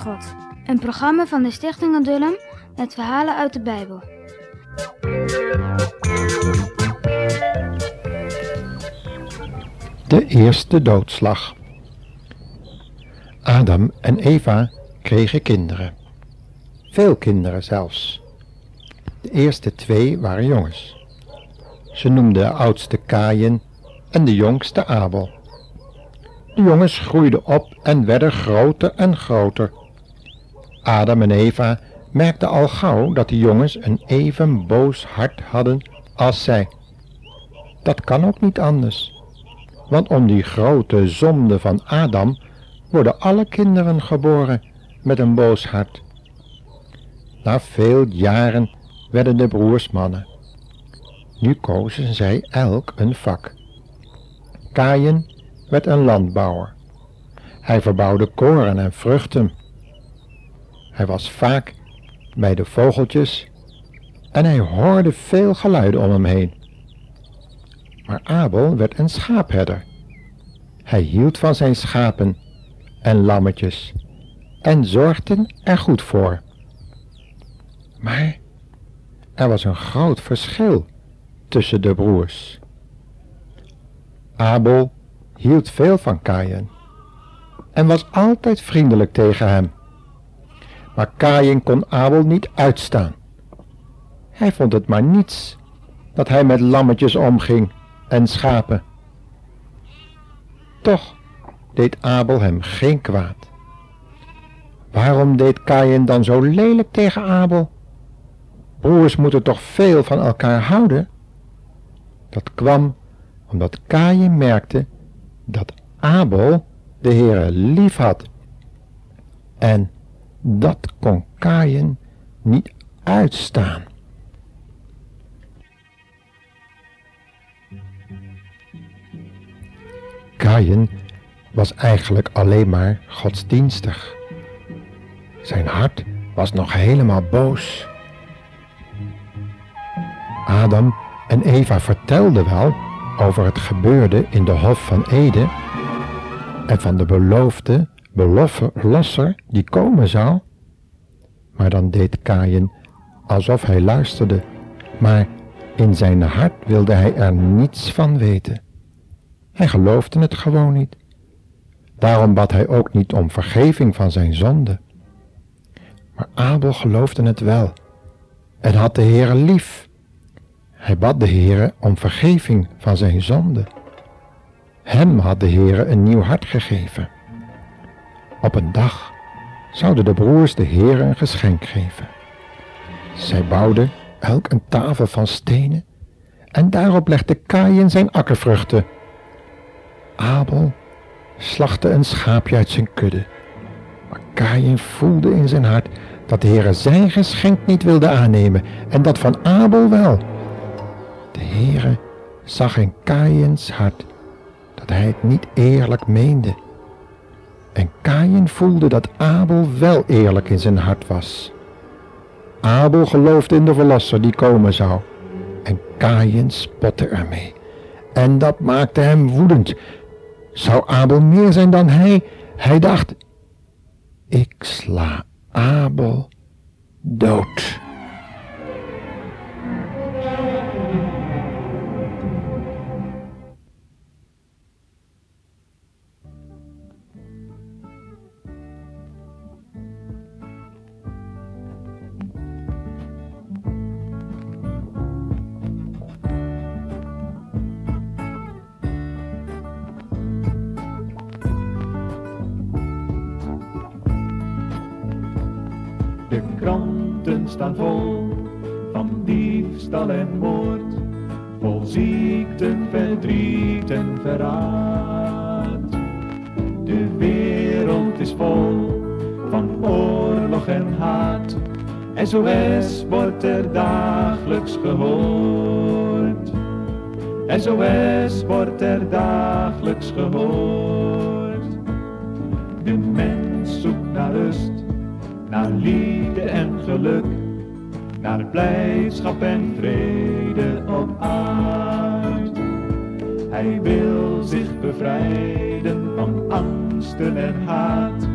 God. Een programma van de Stichting Adullam met verhalen uit de Bijbel. De eerste doodslag. Adam en Eva kregen kinderen. Veel kinderen zelfs. De eerste twee waren jongens. Ze noemden de oudste Kaïn en de jongste Abel. De jongens groeiden op en werden groter en groter. Adam en Eva merkten al gauw dat de jongens een even boos hart hadden als zij. Dat kan ook niet anders, want om die grote zonde van Adam worden alle kinderen geboren met een boos hart. Na veel jaren werden de broers mannen. Nu kozen zij elk een vak. Kaïn werd een landbouwer. Hij verbouwde koren en vruchten. Hij was vaak bij de vogeltjes en hij hoorde veel geluiden om hem heen. Maar Abel werd een schaapherder. Hij hield van zijn schapen en lammetjes en zorgde er goed voor. Maar er was een groot verschil tussen de broers. Abel hield veel van Kaïn en was altijd vriendelijk tegen hem. Maar Kaïn kon Abel niet uitstaan. Hij vond het maar niets dat hij met lammetjes omging en schapen. Toch deed Abel hem geen kwaad. Waarom deed Kaïn dan zo lelijk tegen Abel? Broers moeten toch veel van elkaar houden? Dat kwam omdat Kaïn merkte dat Abel de Heere lief had. En dat kon Kaïn niet uitstaan. Kaïn was eigenlijk alleen maar godsdienstig. Zijn hart was nog helemaal boos. Adam en Eva vertelden wel over het gebeurde in de Hof van Eden en van de beloofde beloffer die komen zou. Maar dan deed Kaïn alsof hij luisterde, maar in zijn hart wilde hij er niets van weten. Hij geloofde het gewoon niet. Daarom bad hij ook niet om vergeving van zijn zonde. Maar Abel geloofde het wel en had de Heere lief. Hij bad de Heere om vergeving van zijn zonde. Hem had de Heere een nieuw hart gegeven. Op een dag zouden de broers de Heere een geschenk geven. Zij bouwden elk een tafel van stenen en daarop legde Kaïn zijn akkervruchten. Abel slachtte een schaapje uit zijn kudde. Maar Kaïn voelde in zijn hart dat de Heere zijn geschenk niet wilde aannemen en dat van Abel wel. De Heere zag in Kaïns hart dat hij het niet eerlijk meende. En Kaïn voelde dat Abel wel eerlijk in zijn hart was. Abel geloofde in de verlosser die komen zou. En Kaïn spotte ermee. En dat maakte hem woedend. Zou Abel meer zijn dan hij? Hij dacht, ik sla Abel dood. Kranten staan vol van diefstal en moord, vol ziekten, verdriet en verraad. De wereld is vol van oorlog en haat, SOS wordt er dagelijks gehoord. SOS wordt er dagelijks gehoord. De mens zoekt naar rust naar liefde en geluk, naar blijdschap en vrede op aard. Hij wil zich bevrijden van angsten en haat,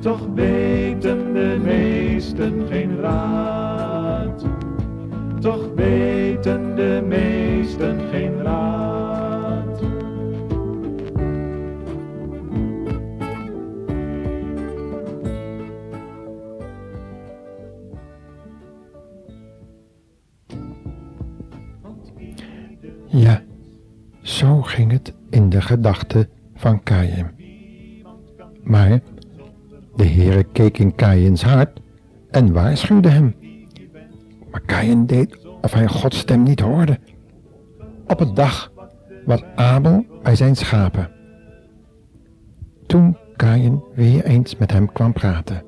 toch weten de meesten geen raad. Toch weten de meesten geen raad. Het in de gedachten van Kain. Maar de Heere keek in Kains hart en waarschuwde hem. Maar Kain deed of hij Gods stem niet hoorde. Op een dag was Abel bij zijn schapen. Toen Kain weer eens met hem kwam praten.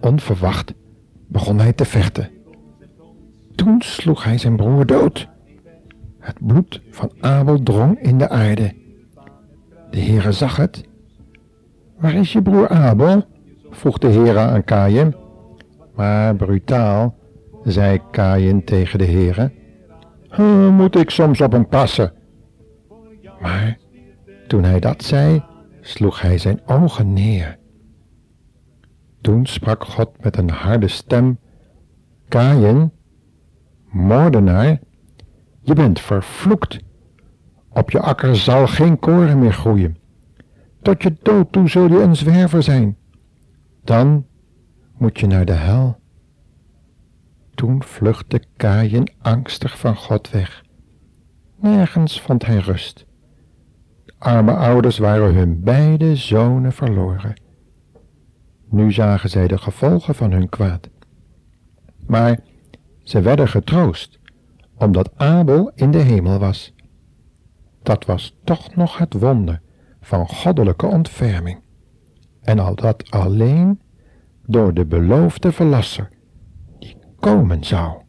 Onverwacht begon hij te vechten. Toen sloeg hij zijn broer dood. Het bloed van Abel drong in de aarde. De Heere zag het. Waar is je broer Abel? vroeg de Heere aan Kain. Maar brutaal zei Kain tegen de Heere. Moet ik soms op hem passen? Maar toen hij dat zei, sloeg hij zijn ogen neer. Toen sprak God met een harde stem. Kain, moordenaar, je bent vervloekt. Op je akker zal geen koren meer groeien. Tot je dood toe zul je een zwerver zijn. Dan moet je naar de hel. Toen vluchtte Kain angstig van God weg. Nergens vond hij rust. De arme ouders waren hun beide zonen verloren. Nu zagen zij de gevolgen van hun kwaad. Maar ze werden getroost, omdat Abel in de hemel was. Dat was toch nog het wonder van goddelijke ontferming. En al dat alleen door de beloofde verlasser die komen zou.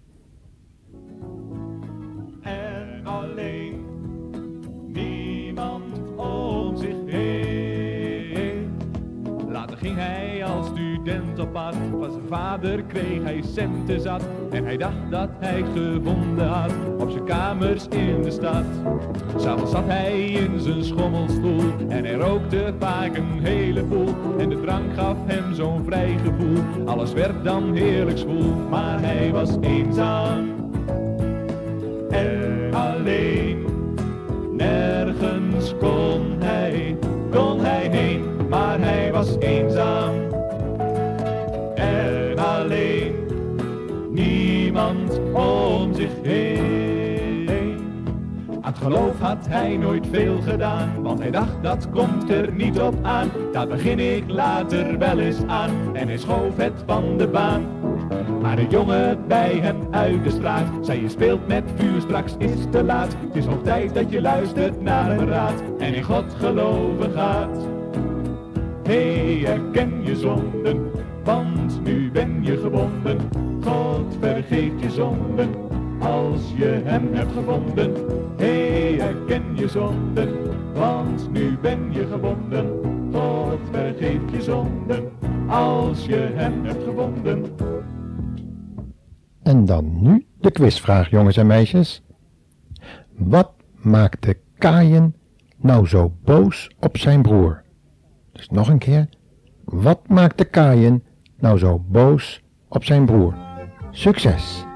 Student op. Van zijn vader kreeg hij centen zat. En hij dacht dat hij gevonden had op zijn kamers in de stad. S'avonds zat hij in zijn schommelstoel. En hij rookte vaak een heleboel. En de drank gaf hem zo'n vrij gevoel. Alles werd dan heerlijk zwoel. Maar hij was eenzaam en alleen. Heen. Aan het geloof had hij nooit veel gedaan, want hij dacht dat komt er niet op aan. Daar begin ik later wel eens aan en hij schoof het van de baan. Maar de jongen bij hem uit de straat zei je speelt met vuur, straks is te laat. Het is hoog tijd dat je luistert naar mijn raad en in God geloven gaat. Hey, erken je zonden, want nu ben je gebonden. God vergeeft je zonden, als je hem hebt gevonden. Hey, erken je zonden, want nu ben je gebonden. God vergeeft je zonden, als je hem hebt gevonden. En dan nu de quizvraag, jongens en meisjes. Wat maakte Kain nou zo boos op zijn broer? Dus nog een keer. Wat maakte Kain nou zo boos op zijn broer? Succes!